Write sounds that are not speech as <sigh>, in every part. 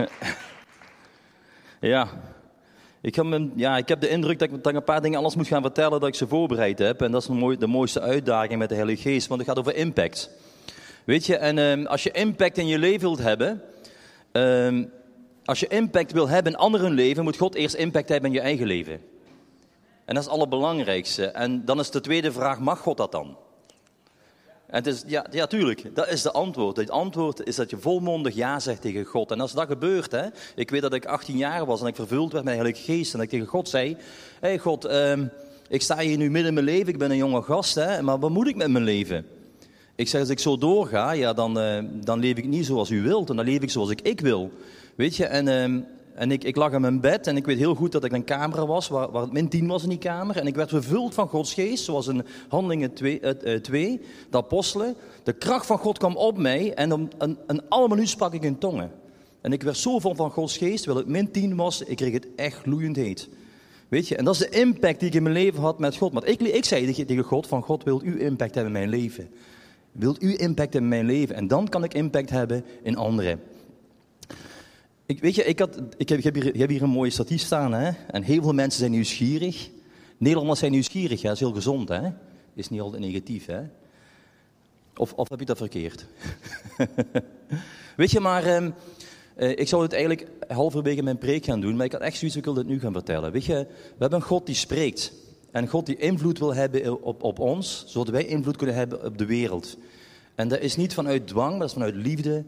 <laughs> ja. Ik, heb ja, ik heb de indruk dat ik, dat een paar dingen anders moet gaan vertellen dat ik ze voorbereid heb. En dat is de, mooi, de mooiste uitdaging met de Heilige Geest, want het gaat over impact. Weet je, en um, als je impact in je leven wilt hebben, um, als je impact wil hebben in anderen leven, moet God eerst impact hebben in je eigen leven. En dat is het allerbelangrijkste. En dan is de tweede vraag, mag God dat dan? En is, ja, ja, tuurlijk, dat is de antwoord. Het antwoord is dat je volmondig ja zegt tegen God. En als dat gebeurt, hè, ik weet dat ik 18 jaar was en ik vervuld werd met de Heilige Geest. En dat ik tegen God zei, hé God, um, ik sta hier nu midden in mijn leven, ik ben een jonge gast, hè, maar wat moet ik met mijn leven? Ik zeg, als ik zo doorga, ja, dan, uh, dan leef ik niet zoals u wilt. En dan leef ik zoals ik ik wil. Weet je, en, uh, en ik, ik lag in mijn bed en ik weet heel goed dat ik een kamer was, waar, waar het min 10 was in die kamer. En ik werd vervuld van Gods geest, zoals in Handelingen 2, uh, 2 de apostelen. De kracht van God kwam op mij en om een, een alle minuut sprak ik in tongen. En ik werd zo vol van Gods geest, terwijl het min 10 was, ik kreeg het echt gloeiend heet. Weet je, en dat is de impact die ik in mijn leven had met God. Maar ik, ik zei tegen God van, God, wilt u impact hebben in mijn leven? Wilt u impact hebben in mijn leven? En dan kan ik impact hebben in anderen. Ik, weet je, ik, had, ik, heb, ik, heb hier, heb hier een mooie statief staan. Hè? En heel veel mensen zijn nieuwsgierig. Nederlanders zijn nieuwsgierig, dat is heel gezond. Hè? Is niet altijd negatief. Hè? Of, of heb ik dat verkeerd? <laughs> weet je, maar um, uh, ik zou het eigenlijk halverwege mijn preek gaan doen. Maar ik had echt zoiets, ik wil dit nu gaan vertellen. Weet je, we hebben een God die spreekt. En God die invloed wil hebben op, op ons, zodat wij invloed kunnen hebben op de wereld. En dat is niet vanuit dwang, maar dat is vanuit liefde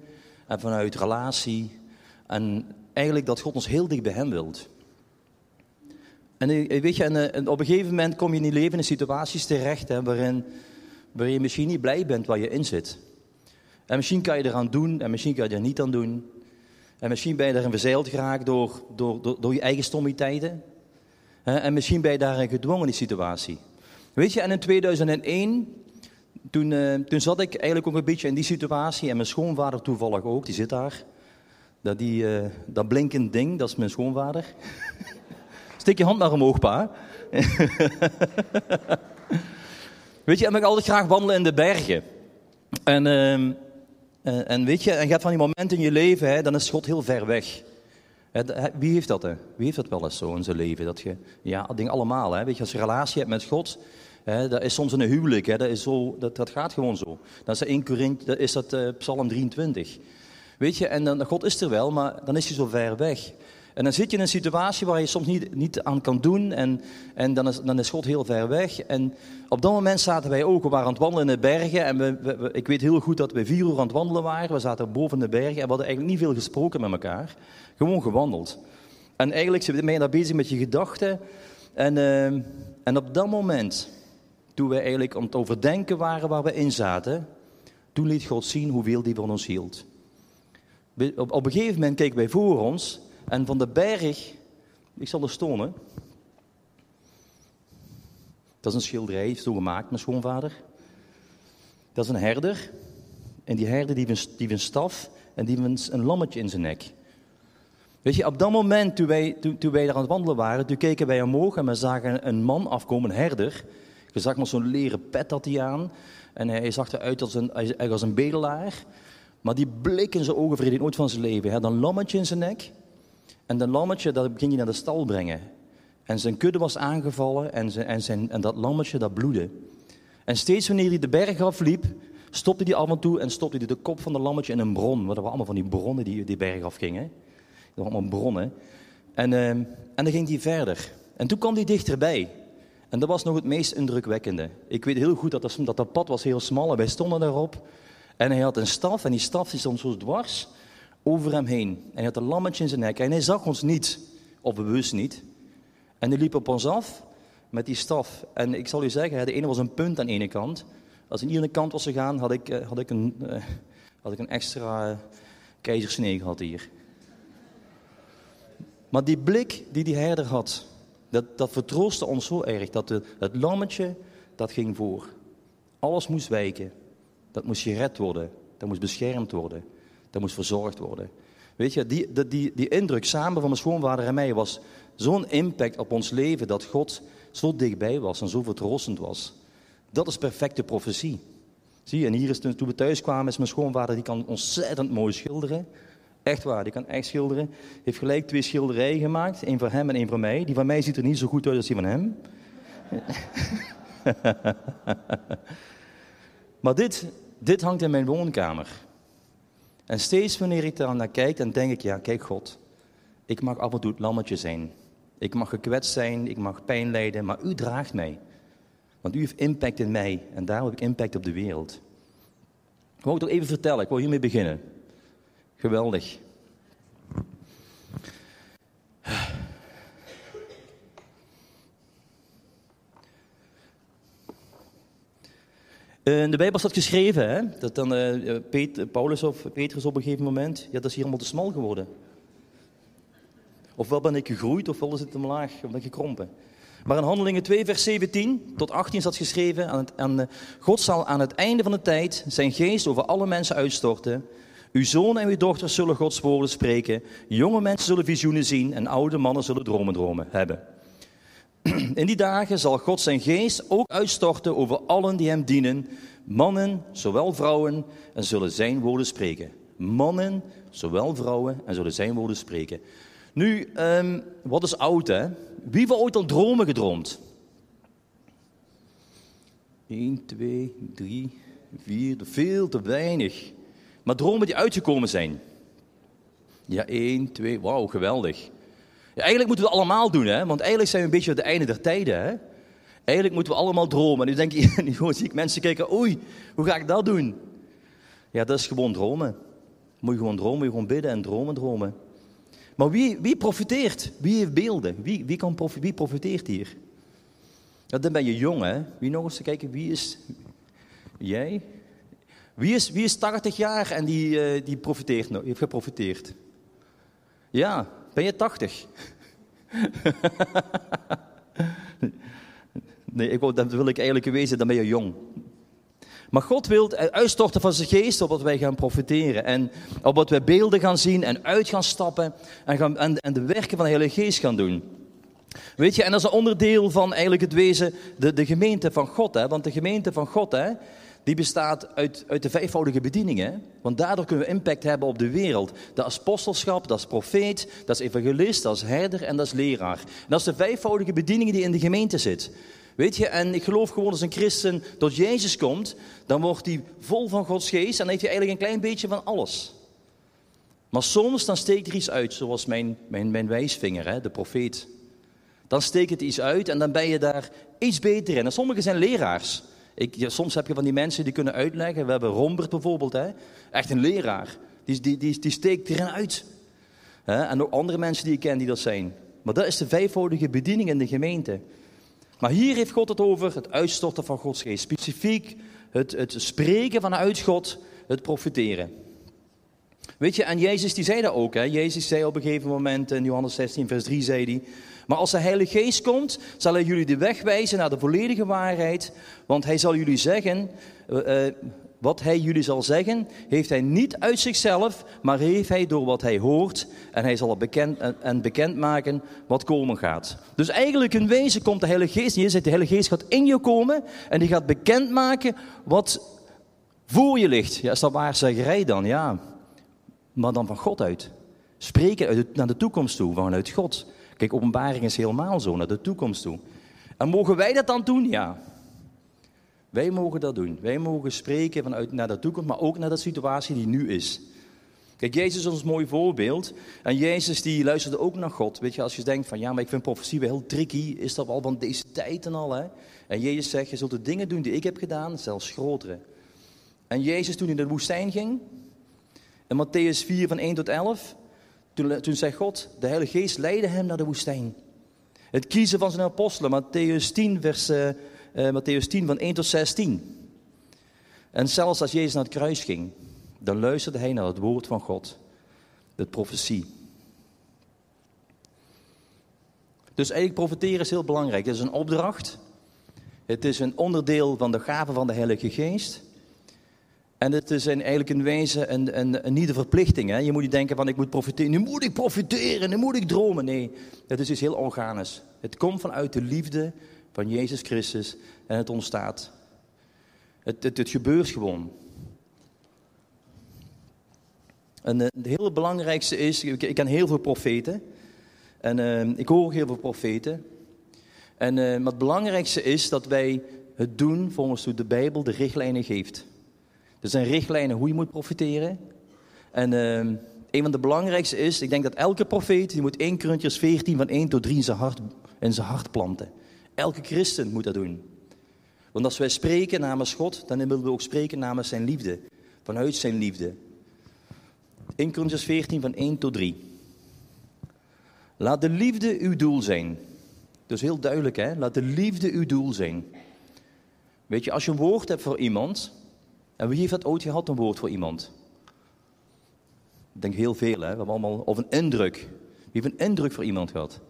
en vanuit relatie. En eigenlijk dat God ons heel dicht bij hem wilt. En weet je, en, op een gegeven moment kom je in je leven in situaties terecht hè, waarin, waarin je misschien niet blij bent waar je in zit. En misschien kan je eraan doen en misschien kan je er niet aan doen. En misschien ben je erin verzeild geraakt door, door, door, door je eigen stommiteiten. En misschien ben je daarin gedwongen in die situatie. Weet je, en in 2001, toen, uh, toen zat ik eigenlijk ook een beetje in die situatie. En mijn schoonvader toevallig ook, die zit daar. Dat, die, uh, dat blinkend ding, dat is mijn schoonvader. <laughs> Steek je hand naar omhoog, pa. <laughs> weet je, en ik altijd graag wandelen in de bergen. En, uh, en weet je, en je hebt van die momenten in je leven, hè, dan is God heel ver weg. Wie heeft dat? Hè? Wie heeft dat wel eens zo in zijn leven? Dat je, ja, dat ding allemaal. Hè? Weet je, als je een relatie hebt met God, hè, dat is soms een huwelijk. Hè? Dat, is zo, dat, dat gaat gewoon zo. Dan is dat 1 Korinthe, dat is dat uh, Psalm 23. Weet je, en dan, God is er wel, maar dan is hij zo ver weg. En dan zit je in een situatie waar je soms niet, niet aan kan doen. En, en dan, is, dan is God heel ver weg. En op dat moment zaten wij ook. We waren aan het wandelen in de bergen. En we, ik weet heel goed dat we vier uur aan het wandelen waren. We zaten boven de bergen. En we hadden eigenlijk niet veel gesproken met elkaar. Gewoon gewandeld. En eigenlijk ben je daar bezig met je gedachten. En, uh, en op dat moment, toen we eigenlijk aan het overdenken waren waar we in zaten. Toen liet God zien hoeveel die van ons hield. Op, een gegeven moment keken wij voor ons. En van de berg, ik zal er stonen. Dat is een schilderij, zo gemaakt, mijn schoonvader. Dat is een herder. En die herder die heeft een, staf en die heeft een lammetje in zijn nek. Weet je, op dat moment, toen wij, toen, toen wij daar aan het wandelen waren, toen keken wij omhoog en we zagen een man afkomen, een herder. Je zag nog zo'n leren pet had hij aan. En hij zag eruit als een, als een bedelaar. Maar die blik in zijn ogen verreed nooit van zijn leven. Hij had een lammetje in zijn nek. En dat lammetje, dat ging hij naar de stal brengen. En zijn kudde was aangevallen en, en, zijn, en dat lammetje, dat bloedde. En steeds wanneer hij de berg afliep, stopte hij af en toe en stopte hij de kop van het lammetje in een bron. Want dat waren allemaal van die bronnen die die berg afgingen. Dat waren allemaal bronnen. En, uh, en dan ging hij verder. En toen kwam hij dichterbij. En dat was nog het meest indrukwekkende. Ik weet heel goed dat dat, dat, dat pad was heel smal en wij stonden daarop. En hij had een staf en die staf die stond zo dwars over hem heen. En hij had een lammetje in zijn nek en hij zag ons niet, of bewust niet. En hij liep op ons af met die staf. En ik zal u zeggen, de ene was een punt aan de ene kant. Als aan de kant was gegaan, had ik, eh, had ik, een, uh, had ik een extra uh, keizersnee gehad hier. Maar die blik die die herder had, dat, dat vertroostte ons zo erg. Dat het lammetje, dat ging voor. Alles moest wijken. Dat moest gered worden. Dat moest beschermd worden. Dat moest verzorgd worden. Weet je, die, die, die, die indruk samen van mijn schoonvader en mij was zo'n impact op ons leven dat God zo dichtbij was en zo vertroostend was. Dat is perfecte profetie. Zie je, en hier is toen we thuis kwamen, is mijn schoonvader, die kan ontzettend mooi schilderen. Echt waar, die kan echt schilderen. Heeft gelijk twee schilderijen gemaakt. één voor hem en één voor mij. Die van mij ziet er niet zo goed uit als die van hem. <laughs> maar dit, dit hangt in mijn woonkamer. En steeds wanneer ik daar naar kijk, dan denk ik, ja, kijk God. Ik mag af en toe het lammetje zijn. Ik mag gekwetst zijn, ik mag pijn lijden, maar u draagt mij. Want u heeft impact in mij en daarom heb ik impact op de wereld. Ik wou het even vertellen, ik wil hiermee beginnen. Geweldig. In de Bijbel staat geschreven hè, dat dan uh, Paulus of Petrus op een gegeven moment, ja, dat is hier allemaal te smal geworden. Ofwel ben ik gegroeid, ofwel is het omlaag, of ben ik gekrompen. Maar in Handelingen 2, vers 17 tot 18 staat geschreven: aan het, aan, God zal aan het einde van de tijd zijn geest over alle mensen uitstorten. Uw zonen en uw dochters zullen Gods woorden spreken. Jonge mensen zullen visioenen zien en oude mannen zullen dromen dromen hebben. <clears throat> In die dagen zal God zijn geest ook uitstorten over allen die hem dienen. Mannen, zowel vrouwen, en zullen zijn woorden spreken. Mannen, zowel vrouwen, en zullen zijn woorden spreken. Nu, um, wat is oud, hè? Wie heeft ooit al dromen gedroomd? 1, 2, 3, 4, veel te weinig. Maar dromen die uitgekomen zijn. Ja, 1, 2, wauw, geweldig. Eigenlijk moeten we het allemaal doen, hè? want eigenlijk zijn we een beetje aan het einde der tijden. Hè? Eigenlijk moeten we allemaal dromen. En nu denk je, <laughs> nu zie ik mensen kijken, oei, hoe ga ik dat doen? Ja, dat is gewoon dromen. Moet je gewoon dromen, moet je gewoon bidden en dromen, dromen. Maar wie, wie profiteert? Wie heeft beelden? Wie, wie, kan wie profiteert hier? Ja, dan ben je jong, hè? Wie nog eens te kijken, wie is... Jij? Wie is, wie is 80 jaar en die, uh, die profiteert, heeft geprofiteerd? Ja, ben je 80? <laughs> nee, ik, dat wil ik eigenlijk wezen, dan ben je jong. Maar God wil uitstorten van zijn geest opdat wij gaan profiteren. En opdat wij beelden gaan zien en uit gaan stappen en, gaan, en de werken van de Heilige Geest gaan doen. Weet je, en dat is een onderdeel van eigenlijk het wezen, de, de gemeente van God. Hè? Want de gemeente van God, hè, die bestaat uit, uit de vijfvoudige bedieningen. Want daardoor kunnen we impact hebben op de wereld. Dat is apostelschap, dat is profeet, dat is evangelist, dat is herder en dat is leraar. En dat is de vijfvoudige bedieningen die in de gemeente zit. Weet je, en ik geloof gewoon als een christen tot Jezus komt, dan wordt hij vol van Gods geest en heeft hij eigenlijk een klein beetje van alles. Maar soms dan steekt er iets uit, zoals mijn, mijn, mijn wijsvinger, hè, de profeet. Dan steekt het iets uit en dan ben je daar iets beter in. En sommigen zijn leraars. Ik, ja, soms heb je van die mensen die kunnen uitleggen. We hebben Rombert bijvoorbeeld, hè? echt een leraar. Die, die, die, steekt erin uit. Hè? En ook andere mensen die ik ken die dat zijn. Maar dat is de vijfvoudige bediening in de gemeente. Maar hier heeft God het over het uitstorten van Gods geest. Specifiek het, het spreken vanuit God, het profiteren. Weet je, en Jezus die zei dat ook. Hè? Jezus zei op een gegeven moment in Johannes 16, vers 3, zei hij... Maar als de Heilige Geest komt, zal hij jullie de weg wijzen naar de volledige waarheid. Want hij zal jullie zeggen, uh, wat hij jullie zal zeggen, heeft hij niet uit zichzelf, maar heeft hij door wat hij hoort. En hij zal het bekend, en bekend maken wat komen gaat. Dus eigenlijk in wezen komt de Heilige Geest. Je zegt, de Heilige Geest gaat in je komen en die gaat bekendmaken wat voor je ligt. Ja, is dat waarzeggerij dan? Ja. Maar dan van God uit. Spreken naar de toekomst toe, vanuit God. Kijk, openbaring is helemaal zo, naar de toekomst toe. En mogen wij dat dan doen? Ja. Wij mogen dat doen. Wij mogen spreken vanuit naar de toekomst, maar ook naar de situatie die nu is. Kijk, Jezus is ons mooi voorbeeld. En Jezus die luisterde ook naar God. Weet je, als je denkt van ja, maar ik vind profetie wel heel tricky. Is dat al van deze tijd en al, hè? En Jezus zegt, je zult de dingen doen die ik heb gedaan, zelfs grotere. En Jezus toen in de woestijn ging, in Matthäus 4 van 1 tot 11, toen, toen zei God, de Heilige Geest leidde hem naar de woestijn. Het kiezen van zijn apostelen, Matthäus 10, vers, uh, Matthäus 10 van 1 tot 16. En zelfs als Jezus naar het kruis ging, dan luisterde hij naar het woord van God, de profetie. Dus eigenlijk profeteren is heel belangrijk. Het is een opdracht. Het is een onderdeel van de gave van de Heilige Geest. En het is eigenlijk in wezen een, een, een niet de verplichting. Hè? Je moet niet denken van ik moet profiteren, nu moet ik profiteren, nu moet ik dromen. Nee, het is iets heel organisch. Het komt vanuit de liefde van Jezus Christus en het ontstaat. Het, het, het gebeurt gewoon. En uh, het hele belangrijkste is, ik, ken heel veel profeten. En uh, ik hoor heel veel profeten. En uh, maar het belangrijkste is dat wij het doen volgens hoe de Bijbel de richtlijnen geeft. Er zijn richtlijnen hoe je moet profiteren. En ehm, een van de belangrijkste is, ik denk dat elke profeet, die moet 1 Corinthians 14 van 1 tot 3 in zijn hart, in zijn hart planten. Elke christen moet dat doen. Want als wij spreken namens God, dan willen we ook spreken namens zijn liefde. Vanuit zijn liefde. 1 Corinthians 14 van 1 tot 3. Laat de liefde uw doel zijn. Dus heel duidelijk, hè? Laat de liefde uw doel zijn. Weet je, als je een woord hebt voor iemand, en wie heeft dat ooit gehad, een woord voor iemand? Ik denk heel veel, hè? We hebben allemaal, of een indruk. Wie heeft een indruk voor iemand gehad?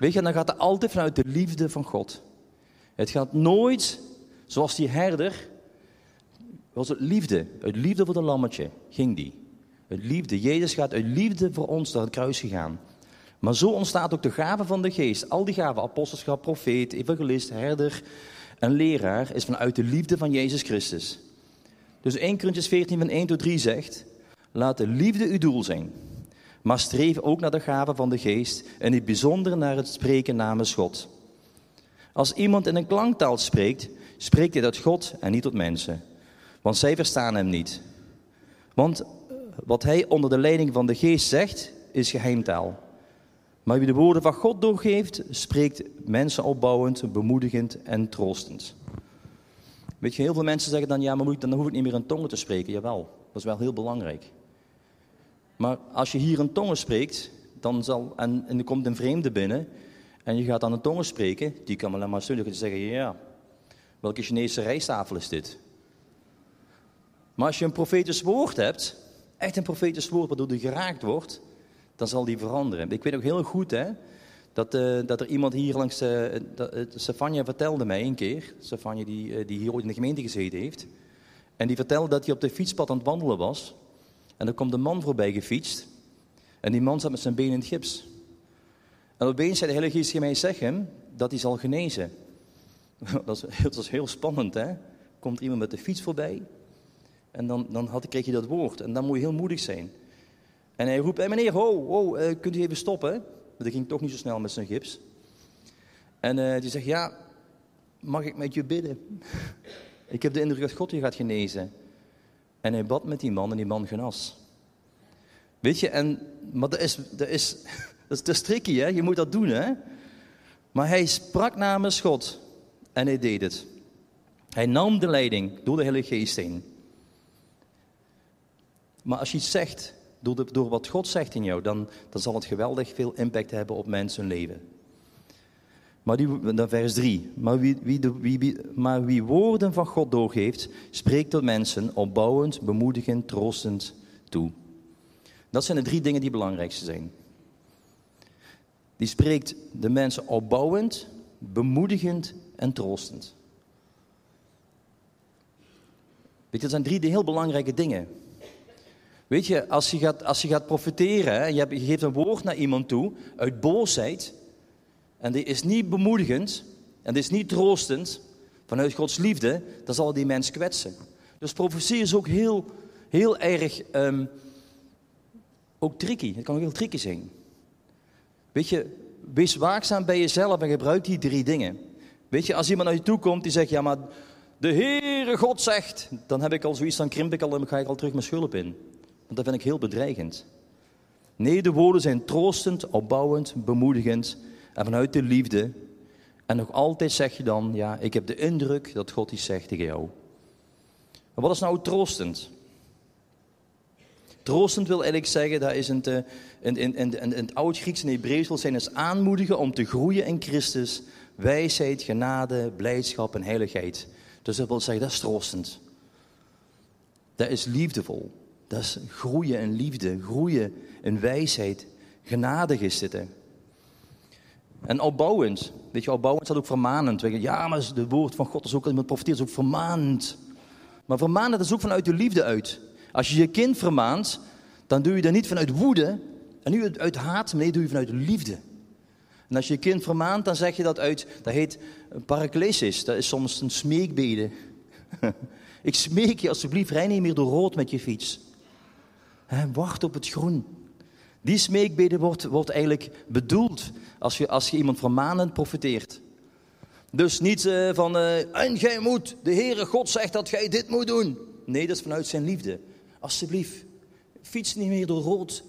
Weet je, dan gaat het altijd vanuit de liefde van God. Het gaat nooit, zoals die herder, was het liefde. Uit liefde voor de lammetje ging die. Uit liefde. Jezus gaat uit liefde voor ons naar het kruis gegaan. Maar zo ontstaat ook de gave van de geest. Al die gaven, apostelschap, profeet, evangelist, herder en leraar, is vanuit de liefde van Jezus Christus. Dus 1 Corinthians 14 van 1 tot 3 zegt, laat de liefde uw doel zijn. Maar streef ook naar de gave van de geest en in bijzonder naar het spreken namens God. Als iemand in een klanktaal spreekt, spreekt hij tot God en niet tot mensen. Want zij verstaan hem niet. Want wat hij onder de leiding van de geest zegt, is geheimtaal. Maar wie de woorden van God doorgeeft, spreekt mensen opbouwend, bemoedigend en troostend. Weet je, heel veel mensen zeggen dan, ja, maar dan hoef ik niet meer in tongen te spreken. Jawel, dat is wel heel belangrijk. Maar als je hier in tongen spreekt, dan zal, en, er komt een vreemde binnen, en je gaat aan een tongen spreken, die kan alleen maar te zeggen, ja, welke Chinese rijsttafel is dit? Maar als je een profetisch woord hebt, echt een profetisch woord waardoor die geraakt wordt, dan zal die veranderen. Ik weet ook heel goed hè, dat, uh, dat er iemand hier langs, uh, vertelde mij een keer, Stefania die, die hier ooit in de gemeente gezeten heeft, en die vertelde dat hij op de fietspad aan het wandelen was, en er komt een man voorbij gefietst, en die man zat met zijn benen in het gips. En opeens zei de Heilige Geest tegen mij zeggen dat hij zal genezen. <laughs> Dat <laughs> dat is heel spannend, hè? Komt iemand met de fiets voorbij en dan, dan had, kreeg je dat woord. En dan moet je heel moedig zijn. En hij roept, hey meneer, ho, ho uh, kunt u even stoppen? Want dat ging toch niet zo snel met zijn gips. En uh, die zegt, ja, mag ik met je bidden? <laughs> ik heb de indruk dat God je gaat genezen. En hij bad met die man en die man genas. Weet je, en, maar dat is, dat is, <laughs> dat is, tricky, hè? Je moet dat doen, hè? Maar hij sprak namens God en hij deed het. Hij nam de leiding door de Heilige Geest heen. Maar als je iets zegt, door, door wat God zegt in jou, dan, dan zal het geweldig veel impact hebben op mensen leven. Maar die, vers 3. Maar wie, wie, wie, maar wie woorden van God doorgeeft, spreekt tot mensen opbouwend, bemoedigend, troostend toe. Dat zijn de drie dingen die belangrijkste zijn. Die spreekt de mensen opbouwend, bemoedigend en troostend. Weet je, dat zijn drie heel belangrijke dingen. Weet je, als je gaat, als je gaat profiteren, en je, je geeft een woord naar iemand toe uit boosheid, en die is niet bemoedigend, en die is niet troostend, vanuit Gods liefde, dan zal die mens kwetsen. Dus profetie is ook heel, heel erg, um, ook tricky. Het kan ook heel tricky zijn. Weet je, wees waakzaam bij jezelf en gebruik die drie dingen. Weet je, als iemand naar je toe komt die zegt, ja maar de Heere God zegt, dan heb ik al zoiets, dan krimp ik al en ga ik al terug mijn schulp in. Want dat vind ik heel bedreigend. Nee, de woorden zijn troostend, opbouwend, bemoedigend en vanuit de liefde. En nog altijd zeg je dan, ja, ik heb de indruk dat God iets zegt tegen jou. Maar wat is nou troostend? Troostend wil eigenlijk zeggen, dat is in, in, in, in, in het oud-Grieks en Hebreeuws wil zijn, is aanmoedigen om te groeien in Christus, wijsheid, genade, blijdschap en heiligheid. Dus dat wil zeggen, dat is troostend. Dat is liefdevol. Dat is groeien in liefde, groeien in wijsheid. Genadig is dit. En opbouwend. Weet je, opbouwend staat ook vermanend. Ja, maar het woord van God is ook, iemand profiteert, is ook vermanend. Maar vermanend is ook vanuit de liefde uit. Als je je kind vermaant, dan doe je dat niet vanuit woede en niet uit haat, nee, doe je vanuit liefde. En als je je kind vermaant, dan zeg je dat uit, dat heet paraklesis. Dat is soms een smeekbede. <laughs> Ik smeek je alsjeblieft, rij niet meer door rood met je fiets. Hè, wacht op het groen. Die smeekbede wordt, wordt eigenlijk bedoeld als je, als je iemand vermanend profiteert. Dus niet uh, van, uh, en gij moet, de Heere God zegt dat gij dit moet doen. Nee, dat is vanuit zijn liefde. Alsjeblieft, fiets niet meer door rood.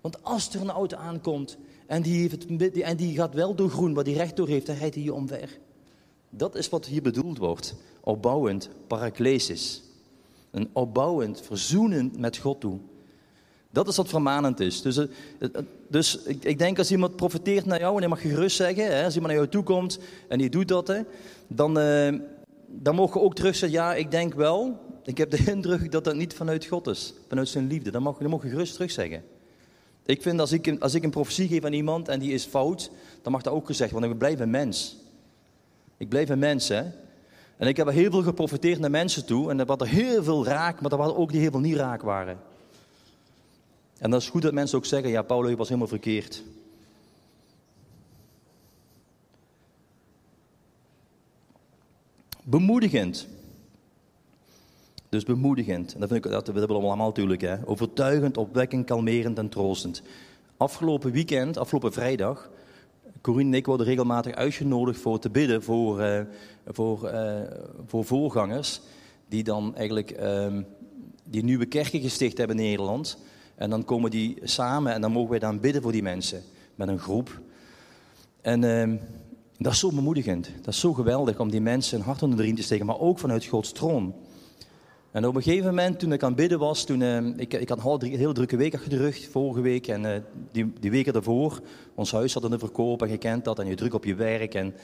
Want als er een auto aankomt en die, en die gaat wel door groen, waar die recht door heeft, dan rijdt hij je omver. Dat is wat hier bedoeld wordt. Opbouwend, paraklesis. Een opbouwend, verzoenend met God toe. Dat is wat vermanend is. Dus, eh, dus ik, ik, denk als iemand profiteert naar jou, en dan mag je gerust zeggen, hè, als iemand naar jou toe komt en die doet dat, hè, dan, dan mogen we ook terug zeggen, ja, ik denk wel, ik heb de <laughs> indruk dat dat niet vanuit God is, vanuit zijn liefde. Dan mag je gerust terug zeggen. Ik vind als ik, als ik een profetie geef aan iemand en die is fout, dan mag dat ook gezegd worden, ik blijf een mens. Ik blijf een mens, hè. En ik heb heel veel geprofiteerd naar mensen toe en er was er heel veel raak, maar er waren ook die heel veel niet raak waren. En dat is goed dat mensen ook zeggen, ja, Paulus was helemaal verkeerd. Bemoedigend. Dus bemoedigend. En dat, vind ik, dat we allemaal natuurlijk. Hè. Overtuigend, opwekkend, kalmerend en troostend. Afgelopen weekend, afgelopen vrijdag, Corine en ik worden regelmatig uitgenodigd voor te bidden voor, uh, voor, uh, voor voorgangers. Die dan eigenlijk uh, die nieuwe kerken gesticht hebben in Nederland. En dan komen die samen en dan mogen wij dan bidden voor die mensen. Met een groep. En ehm, dat is zo bemoedigend. Dat is zo geweldig om die mensen een hart onder de riem te steken. Maar ook vanuit Gods troon. En op een gegeven moment, toen ik aan het bidden was, toen, uh, ik, ik had een hele drukke week achter de rug, vorige week en uh, die, die weken daarvoor. Ons huis had een verkoop en je kent dat en je druk op je werk en,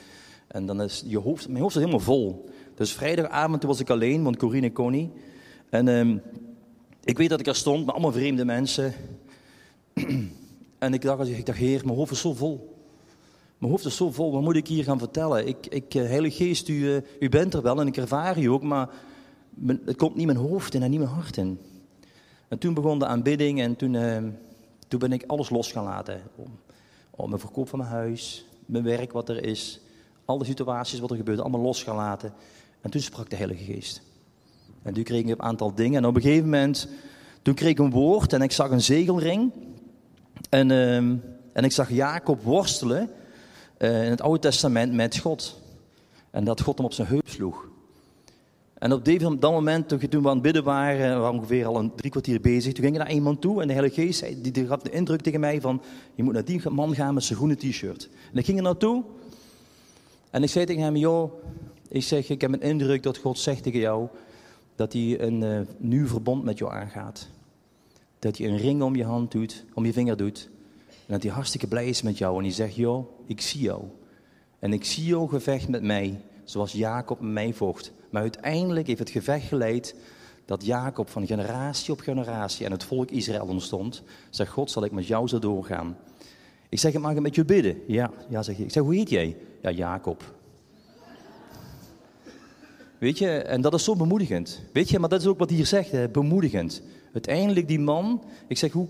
en dan is je hoofd, mijn hoofd is helemaal vol. Dus vrijdagavond was ik alleen, want Corine kon niet. En ik weet dat ik er stond met allemaal vreemde mensen. <clears throat> en ik dacht, ik dacht, heer, mijn hoofd is zo vol. Mijn hoofd is zo vol, wat moet ik hier gaan vertellen? Ik, ik eh, Heilige Geest, u, uh, u bent er wel en ik ervaar u ook, maar het komt niet mijn hoofd in en niet mijn hart in. En toen begon de aanbidding en toen, uh, toen ben ik alles los gaan laten. Om, om mijn verkoop van mijn huis, mijn werk wat er is, alle situaties wat er gebeurt, allemaal los gaan laten. En toen sprak de Heilige Geest. En toen kreeg ik een aantal dingen. En op een gegeven moment, toen kreeg ik een woord en ik zag een zegelring. En, uh, en ik zag Jacob worstelen uh, in het Oude Testament met God. En dat God hem op zijn heup sloeg. En op dat moment, toen we aan het bidden waren, we waren ongeveer al een drie kwartier bezig, toen ging er naar iemand toe en de Heilige Geest die, die gaf de indruk tegen mij van, je moet naar die man gaan met zijn groene t-shirt. En ik ging er naartoe en ik zei tegen hem, joh, ik zeg, ik heb een indruk dat God zegt tegen jou dat hij een uh, nieuw verbond met jou aangaat. Dat hij een ring om je hand doet, om je vinger doet. En dat hij hartstikke blij is met jou en hij zegt, joh, ik zie jou. En ik zie jou gevecht met mij, zoals Jacob met mij vocht. Maar uiteindelijk heeft het gevecht geleid dat Jacob van generatie op generatie en het volk Israël ontstond. Zegt God, zal ik met jou zo doorgaan? Ik zeg, mag ik met je bidden? Ja, ja zeg ik. Ik zeg, hoe heet jij? Ja, Jacob. Weet je, en dat is zo bemoedigend. Weet je, maar dat is ook wat hij hier zegt, hè? bemoedigend. Uiteindelijk die man, ik zeg, hoe,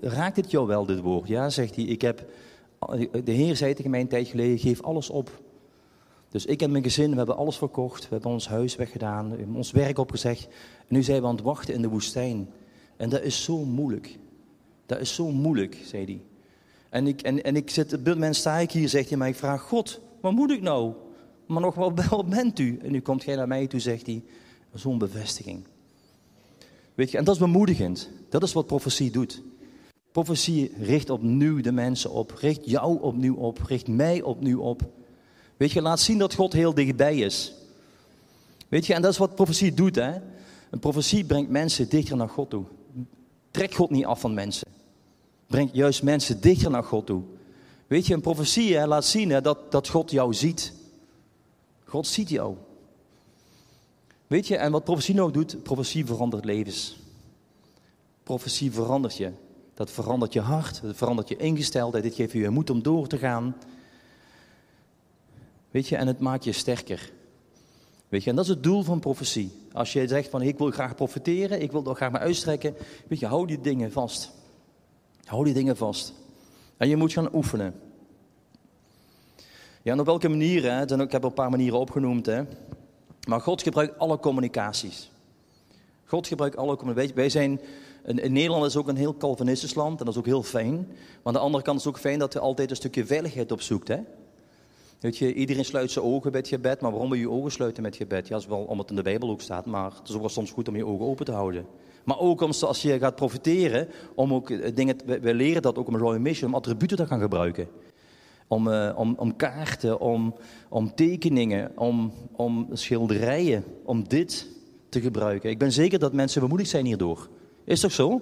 raakt het jou wel, dit woord? Ja, zegt hij, ik heb, de Heer zei tegen mij een tijd geleden, geef alles op. Dus ik en mijn gezin, we hebben alles verkocht. We hebben ons huis weggedaan, we hebben ons werk opgezegd. En nu zijn we aan het wachten in de woestijn. En dat is zo moeilijk. Dat is zo moeilijk, zei hij. En ik, en, en ik zit, op dit moment sta ik hier, zegt hij, maar ik vraag God, wat moet ik nou? Maar nog wel, <laughs> wel bent u? En nu komt gij naar mij toe, zegt hij, zo'n bevestiging. Weet je, en dat is bemoedigend. Dat is wat profetie doet. Profetie richt opnieuw de mensen op, richt jou opnieuw op, richt mij opnieuw op. Weet je, laat zien dat God heel dichtbij is. Weet je, en dat is wat profetie doet. Hè? Een profetie brengt mensen dichter naar God toe. Trek God niet af van mensen. Brengt juist mensen dichter naar God toe. Weet je, een profetie hè, laat zien hè, dat, dat God jou ziet. God ziet jou. Weet je, en wat profetie nou doet, profetie verandert levens. Profetie verandert je. Dat verandert je hart, dat verandert je ingesteldheid, dit geeft je moed om door te gaan. Weet je, en het maakt je sterker. Weet je, en dat is het doel van profetie. Als je zegt van ik wil graag profiteren, ik wil toch graag me uitstrekken. Weet je, hou die dingen vast. Hou die dingen vast. En je moet gaan oefenen. Ja, en op welke manier? Hè? Ik heb een paar manieren opgenoemd. Hè? Maar God gebruikt alle communicaties. God gebruikt alle communicaties. Wij zijn in, Nederland is ook een heel Calvinistisch land en dat is ook heel fijn. Maar aan de andere kant is het ook fijn dat je altijd een stukje veiligheid opzoekt. Hè? Weet je, iedereen sluit zijn ogen bij het gebed, maar waarom wil je je ogen sluiten met gebed? Ja, dat is wel omdat het in de Bijbel ook staat, maar het is ook wel soms goed om je ogen open te houden. Maar ook om, als je gaat profiteren, om ook eh, dingen, wij leren dat ook om Royal Mission, om attributen te gaan gebruiken. Om, uh, om, om kaarten, om, om tekeningen, om, om schilderijen, om dit te gebruiken. Ik ben zeker dat mensen bemoedigd zijn hierdoor. Is toch zo?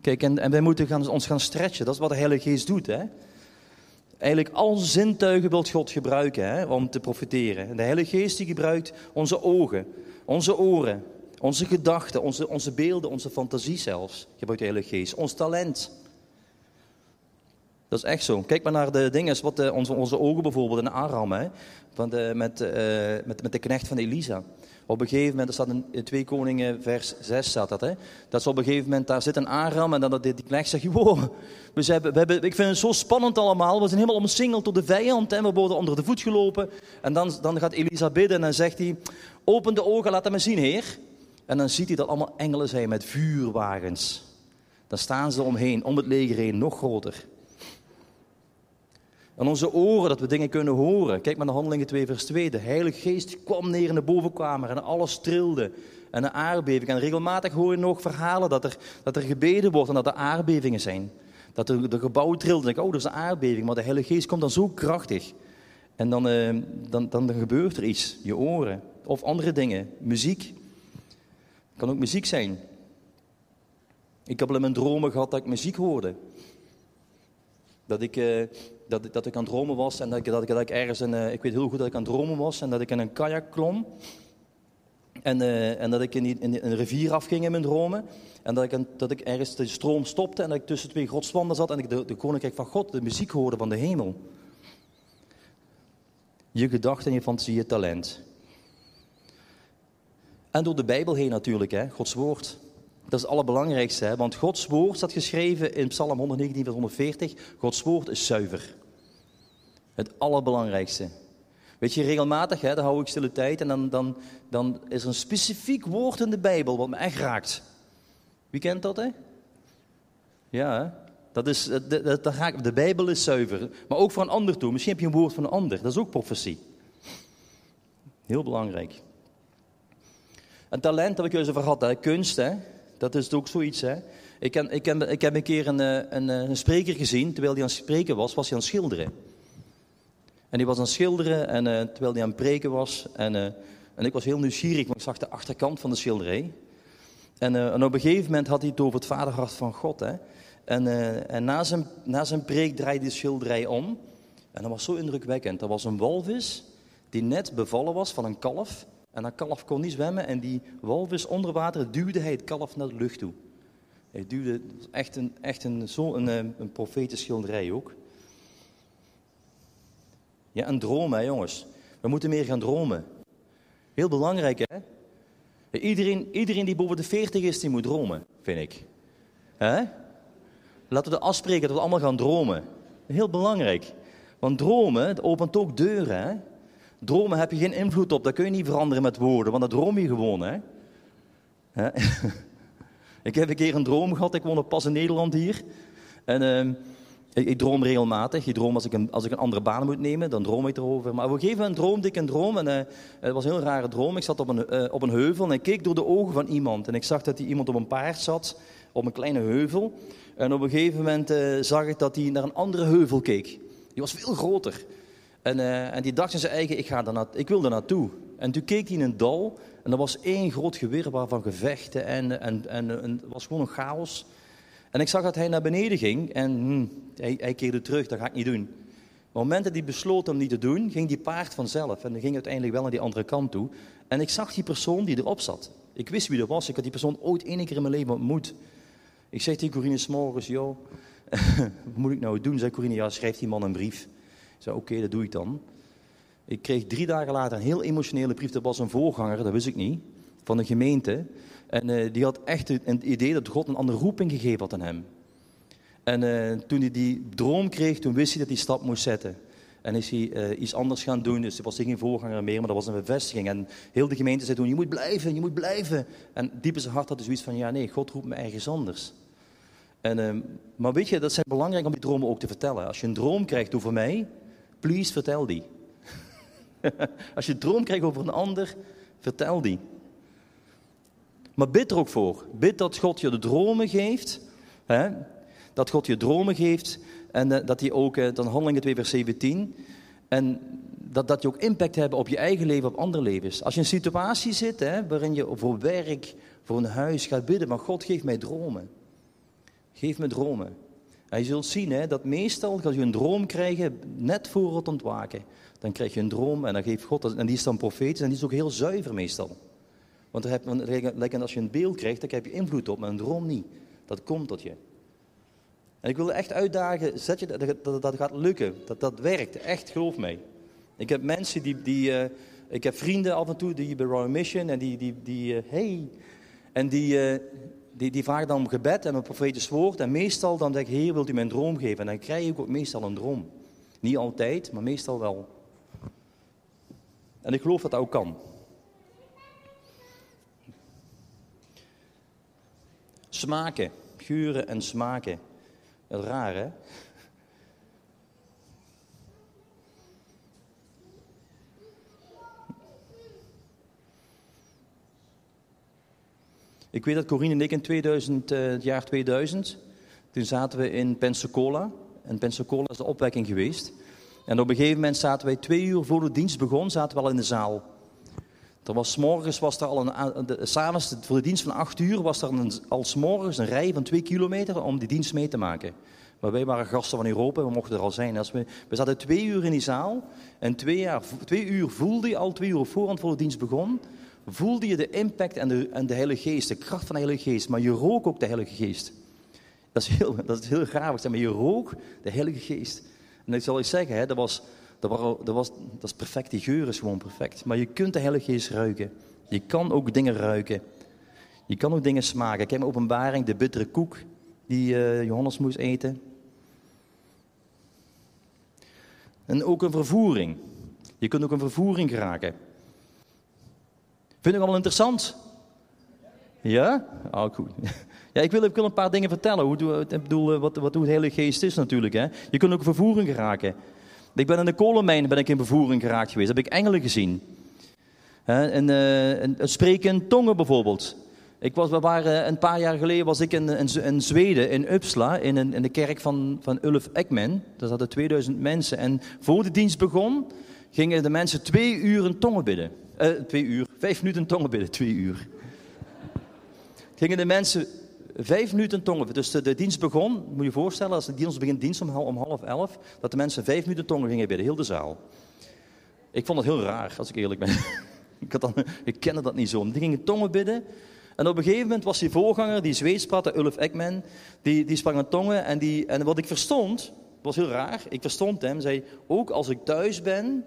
Kijk, en, en wij moeten gaan, ons gaan stretchen. Dat is wat de Heilige Geest doet. Hè? Eigenlijk al zintuigen wilt God gebruiken hè, om te profiteren. En de Heilige Geest die gebruikt onze ogen, onze oren, onze gedachten, onze, onze beelden, onze fantasie zelfs. Gebruikt de Heilige Geest. Ons talent. Dat is echt zo. Kijk maar naar de dingen, wat de, onze, onze ogen bijvoorbeeld in Aram, hè, met, uh, met, met de knecht van Elisa. Op een gegeven moment, er staat in 2 Koningen vers 6 staat dat, hè, dat ze op een gegeven moment, daar zit een Aram en dan dat die, knecht zegt, wow, we hebben, we hebben, ik vind het zo spannend allemaal, we zijn helemaal omsingeld door de vijand en we worden onder de voet gelopen. En dan, dan gaat Elisa bidden en dan zegt hij, open de ogen, laat hem zien, heer. En dan ziet hij dat allemaal engelen zijn met vuurwagens. Dan staan ze omheen, om het leger heen, nog groter. En onze oren, dat we dingen kunnen horen. Kijk maar naar Handelingen 2, vers 2. De Heilige Geest kwam neer in de bovenkamer en alles trilde. En een aardbeving. En regelmatig hoor je nog verhalen dat er, dat er gebeden wordt en dat er aardbevingen zijn. Dat de, gebouw trilt. En ik, oh, dat is een aardbeving. Maar de Heilige Geest komt dan zo krachtig. En dan, uh, dan, dan, gebeurt er iets. Je oren. Of andere dingen. Muziek. kan ook muziek zijn. Ik heb al in mijn dromen gehad dat ik muziek hoorde. Dat ik, uh, dat, dat ik aan het dromen was en dat ik, dat ik, ergens, een, uh, ik weet heel goed dat ik aan het dromen was en dat ik in een kajak klom. En, uh, en dat ik in, die, in, een rivier afging in mijn dromen. En dat ik, dat ik ergens de stroom stopte en dat ik tussen twee godswanden zat en ik de, de koninkrijk van God, de muziek hoorde van de hemel. Je gedachten en je fantasie, je talent. En door de Bijbel heen natuurlijk, hè, Gods woord. Dat is het allerbelangrijkste, hè? want Gods woord staat geschreven in Psalm 119, vers 140. Gods woord is zuiver. Het allerbelangrijkste. Weet je, regelmatig, hè, dan hou ik stille tijd en dan, dan, dan is er een specifiek woord in de Bijbel wat me echt raakt. Wie kent dat, hè? Ja? Dat is, de, de, de, de Bijbel is zuiver, maar ook voor een ander toe. Misschien heb je een woord van een ander, dat is ook profetie. Heel belangrijk. Een talent heb ik juist over gehad, hè? kunst, hè? Dat is ook zoiets, hè. Ik, ik, ik heb een keer een, eh, eh, een, spreker gezien, terwijl hij aan het spreken was, was hij aan het schilderen. En hij was aan het schilderen, en, uh, terwijl hij aan het preken was. En, uh, en ik was heel nieuwsgierig, want ik zag de achterkant van de schilderij. En, uh, en op een gegeven moment had hij het over het vaderhart van God. Hè. En, en na, zijn, na zijn preek draaide de schilderij om. En dat was zo indrukwekkend. Dat was een walvis die net bevallen was van een kalf. En dat kalf kon niet zwemmen en die walvis onder water duwde hij het kalf naar de lucht toe. Hij duwde, echt een, echt een, zo een, eh, een profetische schilderij ook. Ja, een droom hè jongens. We moeten meer gaan dromen. Heel belangrijk hè. Iedereen, iedereen die boven de 40 is, die moet dromen, vind ik. Hè? Laten we afspreken dat we allemaal gaan dromen. Heel belangrijk. Want dromen opent ook deuren. Hè? Dromen heb je geen invloed op, dat kun je niet veranderen met woorden, want dat droom je gewoon. Hè? <laughs> ik heb een keer een droom gehad, ik woon pas in Nederland hier. En uh, ik, droom regelmatig. Ik droom als ik, een, als ik een andere baan moet nemen, dan droom ik erover. Maar op een gegeven moment droomde ik een droom en uh, het was een heel rare droom. Ik zat op een, uh, op een heuvel en ik keek door de ogen van iemand. En ik zag dat die iemand op een paard zat, op een kleine heuvel. En op een gegeven moment uh, zag ik dat hij naar een andere heuvel keek. Die was veel groter. En, en die dacht in zijn eigen, ik, ga daar ik wil daar naartoe. En toen keek hij in een dal en er was één groot gewirwar van gevechten en, en, en, het was gewoon een chaos. En ik zag dat hij naar beneden ging en hm, hij, hij keerde terug, dat ga ik niet doen. Op het moment dat hij besloot om niet te doen, ging die paard vanzelf. En dan ging uiteindelijk wel naar die andere kant toe. En ik zag die persoon die erop zat. Ik wist wie dat was. Ik had die persoon ooit één keer in mijn leven ontmoet. Ik zeg tegen Corine s'morgens, joh, <laughs> wat moet ik nou doen? Zei Corine, ja, schrijft die man een brief zei, oké, dat doe ik dan. Ik kreeg drie dagen later een heel emotionele brief. Dat was een voorganger, dat wist ik niet, van de gemeente. En uh, die had echt het idee dat God een andere roeping gegeven had aan hem. En uh, toen hij die droom kreeg, toen wist hij dat hij stap moest zetten. En is hij uh, iets anders gaan doen. Dus er was geen voorganger meer, maar dat was een bevestiging. En heel de gemeente zei toen, je moet blijven, je moet blijven. En diep in zijn hart had hij zoiets van, ja nee, God roept me ergens anders. En, uh, maar weet je, dat is belangrijk om die dromen ook te vertellen. Als je een droom krijgt over mij, please vertel die. <laughs> Als je een droom krijgt over een ander, vertel die. Maar bid er ook voor. Bid dat God je de dromen geeft. Hè? Dat God je dromen geeft. En uh, dat die ook, uh, dan handelingen 2 vers 17. En dat, dat je ook impact hebben op je eigen leven, op andere levens. Als je in een situatie zit hè, waarin je voor werk, voor een huis gaat bidden. Maar God geeft mij dromen. Geef me dromen. En je zult zien hè, dat meestal als je een droom krijgt, net voor het ontwaken. Dan krijg je een droom en dan geeft God, en die is dan profetisch en die is ook heel zuiver meestal. Want, als je een beeld krijgt, dan heb je invloed op, maar een droom niet. Dat komt tot je. En ik wil echt uitdagen, zet je, dat, dat, dat gaat lukken. Dat dat werkt, echt, geloof mij. Ik heb mensen die, die uh, ik heb vrienden af en toe die bij Royal Mission en die, die, die uh, hey, en die, uh, die, die vragen dan om gebed en een profetisch woord. En meestal dan zeg ik, heer, wilt u mij een droom geven? En dan krijg ik ook meestal een droom. Niet altijd, maar meestal wel. En ik geloof dat dat ook kan. Smaken, geuren en smaken. Raar, hè? Ik weet dat Corine en ik in 2000, uh, het jaar 2000, toen zaten we in Pensacola. En Pensacola is de opwekking geweest. En op een gegeven moment zaten wij twee uur voor de dienst begon, zaten we al in de zaal. Er was, morgens was er al een, s'avonds voor de dienst van acht uur was er al morgens een rij van twee kilometer om die dienst mee te maken. Maar wij waren gasten van Europa, we mochten er al zijn. Als we, we zaten twee uur in die zaal en twee, jaar, twee uur voelde je al, twee uur voorhand voor de dienst begon, voelde je de impact en de, en de Heilige Geest, de kracht van de Heilige Geest. Maar je rook ook de Heilige Geest. Dat is heel, <laughs> dat is heel graag, maar je rook de Heilige Geest. En ik zal je zeggen, hè, dat, was, dat, was, dat is perfect, die geur is gewoon perfect. Maar je kunt de Heilige Geest ruiken. Je kan ook dingen ruiken. Je kan ook dingen smaken. Ik heb een openbaring, de bittere koek die uh, Johannes moest eten. En ook een vervoering. Je kunt ook een vervoering geraken. Vind ik allemaal interessant? Ja? Oh, goed. <laughs> Ja, ik wil, ik wil een paar dingen vertellen. Hoe, ik bedoel, eh, wat, wat het hele geest is natuurlijk. Hè. Je kunt ook vervoering geraken. Ik ben in de kolenmijn ben ik in vervoering geraakt geweest. Heb ik engelen gezien. En, uh, en, spreken in tongen bijvoorbeeld. Ik was, we waren, een paar jaar geleden was ik in, in, Zweden, in Uppsala, in, in, de kerk van, van Ulf Ekman. Daar zaten 2000 mensen. En voor de dienst begon, gingen de mensen twee uur tongen bidden. Uh, twee uur, vijf minuten tongen bidden, twee uur. Gingen de mensen vijf minuten tongen. Dus de, dienst begon, moet je voorstellen, als de dienst begint dienst om, half elf, dat de mensen vijf minuten tongen gingen bidden, heel de zaal. Ik vond het heel raar, als ik eerlijk ben. <laughs> ik, had dan, ik kende dat niet zo. Die gingen tongen bidden. En op een gegeven moment was die voorganger, die Zweeds praatte, Ulf Ekman, die, die sprak een tongen. En, die, en wat ik verstond, was heel raar. Ik verstond hem, zei, ook als ik thuis ben,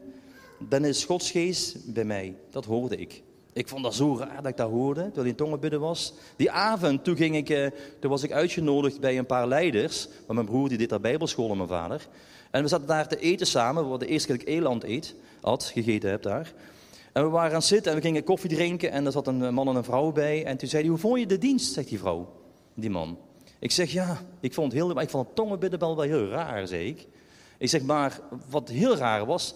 dan is Gods geest bij mij. Dat hoorde ik. Ik vond dat zo raar dat ik dat hoorde, terwijl hij in tongen bidden was. Die avond, toen, ging ik, eh, toen was ik uitgenodigd bij een paar leiders. Want mijn broer die deed daar bijbelschool en mijn vader. En we zaten daar te eten samen, wat de eerste keer dat ik eland eet, had, gegeten heb daar. En we waren aan het zitten en we gingen koffie drinken en er zat een man en een vrouw bij. En toen zei hij, hoe vond je de dienst, zegt die vrouw, die man. Ik zeg, ja, ik vond het heel, ik vond tongenbidden wel heel raar, zei ik. Ik zeg, maar wat heel raar was,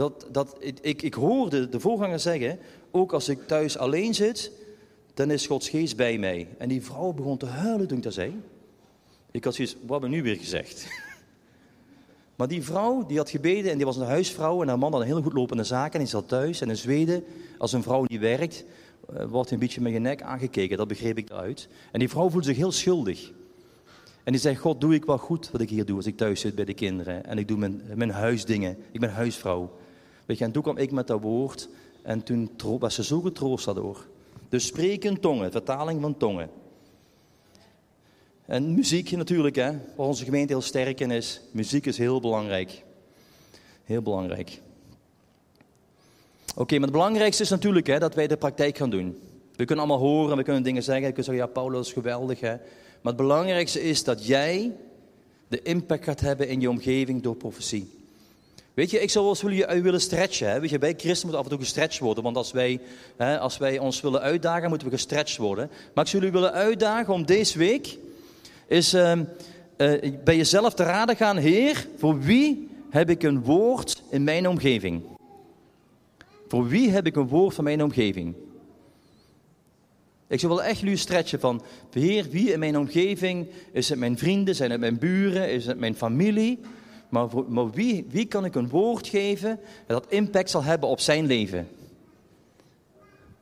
dat, dat ik, ik hoorde de voorganger zeggen, ook als ik thuis alleen zit, dan is Gods geest bij mij. En die vrouw begon te huilen toen ik dat zei. Ik had zoiets, wat hebben we nu weer gezegd? <laughs> Maar die vrouw, die had gebeden en die was een huisvrouw en haar man had een heel goed lopende zaak en die zat thuis. En in Zweden, als een vrouw niet werkt, eh, wordt een beetje met je nek aangekeken. Dat begreep ik eruit. En die vrouw voelde zich heel schuldig. En die zei, God, doe ik wel goed wat ik hier doe als ik thuis zit bij de kinderen. En ik doe mijn, mijn huisdingen. Ik ben huisvrouw. Weet je, en toen kwam ik met dat woord. En toen was ze zo getroost daardoor. Dus spreken tongen, vertaling van tongen. En muziek natuurlijk, hè, waar onze gemeente heel sterk in is. Muziek is heel belangrijk. Heel belangrijk. Oké, maar het belangrijkste is natuurlijk hè, dat wij de praktijk gaan doen. We kunnen allemaal horen, we kunnen dingen zeggen. Je kunt zeggen, ja, Paulus is geweldig. Hè. Maar het belangrijkste is dat jij de impact gaat hebben in je omgeving door profetie. Weet je, ik zou wel eens willen, willen stretchen. Hè? Weet je, bij christen moeten af en toe gestretched worden. Want als wij, hè, als wij ons willen uitdagen, moeten we gestretched worden. Maar ik zou jullie willen uitdagen om deze week is uh, uh, bij jezelf te raden gaan. Heer, voor wie heb ik een woord in mijn omgeving? Voor wie heb ik een woord van mijn omgeving? Ik zou wel echt jullie stretchen van, Heer, wie in mijn omgeving, is het mijn vrienden, zijn het mijn buren, is het mijn familie? Maar, maar wie, wie kan ik een woord geven dat impact zal hebben op zijn leven?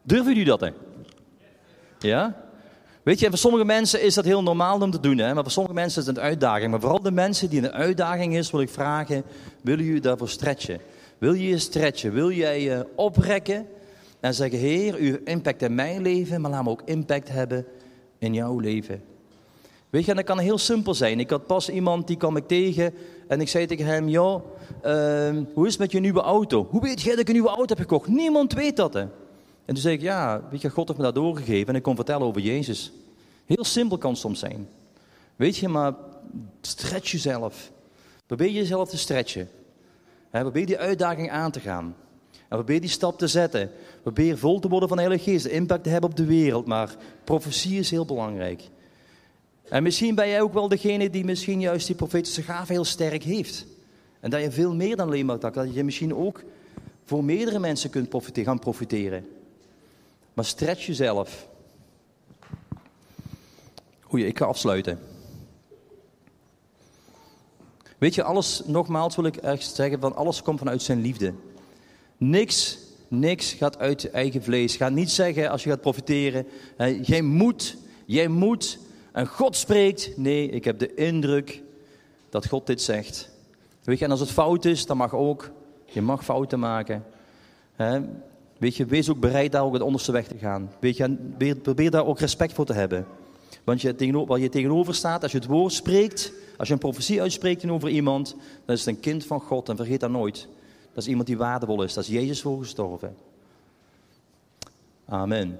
Durven jullie dat? Hè? Ja? Weet je, voor sommige mensen is dat heel normaal om te doen, hè? maar voor sommige mensen is het een uitdaging. Maar vooral de mensen die een uitdaging is, wil ik vragen, willen jullie daarvoor stretchen? Wil je je stretchen? Wil jij je oprekken en zeggen, Heer, uw impact in mijn leven, maar laat me ook impact hebben in jouw leven. Weet je, en dat kan heel simpel zijn. Ik had pas iemand, die kwam ik tegen en ik zei tegen hem, joh, uh, hoe is het met je nieuwe auto? Hoe weet jij dat ik een nieuwe auto heb gekocht? Niemand weet dat, hè. En toen zei ik, ja, weet je, God heeft me dat doorgegeven en ik kon vertellen over Jezus. Heel simpel kan het soms zijn. Weet je, maar stretch jezelf. Probeer jezelf te stretchen. probeer die uitdaging aan te gaan. En probeer die stap te zetten. Probeer vol te worden van de Heilige Geest, impact te hebben op de wereld. Maar profetie is heel belangrijk. En misschien ben jij ook wel degene die misschien juist die profetische gave heel sterk heeft. En dat je veel meer dan alleen maar dat, dat je misschien ook voor meerdere mensen kunt profiteren, gaan profiteren. Maar stretch jezelf. Goeie, ik ga afsluiten. Weet je, alles, nogmaals wil ik echt zeggen, van alles komt vanuit zijn liefde. Niks, niks gaat uit je eigen vlees. Ga niet zeggen als je gaat profiteren, jij moet, jij moet, en God spreekt. Nee, ik heb de indruk dat God dit zegt. Weet je, en als het fout is, dan mag ook. Je mag fouten maken. Weet je, wees ook bereid daar ook het onderste weg te gaan. Weet je, probeer daar ook respect voor te hebben. Want je tegenover, waar je tegenover staat, als je het woord spreekt, als je een profetie uitspreekt over iemand, dan is het een kind van God en vergeet dat nooit. Dat is iemand die waardevol is. Dat is Jezus voor gestorven. Amen.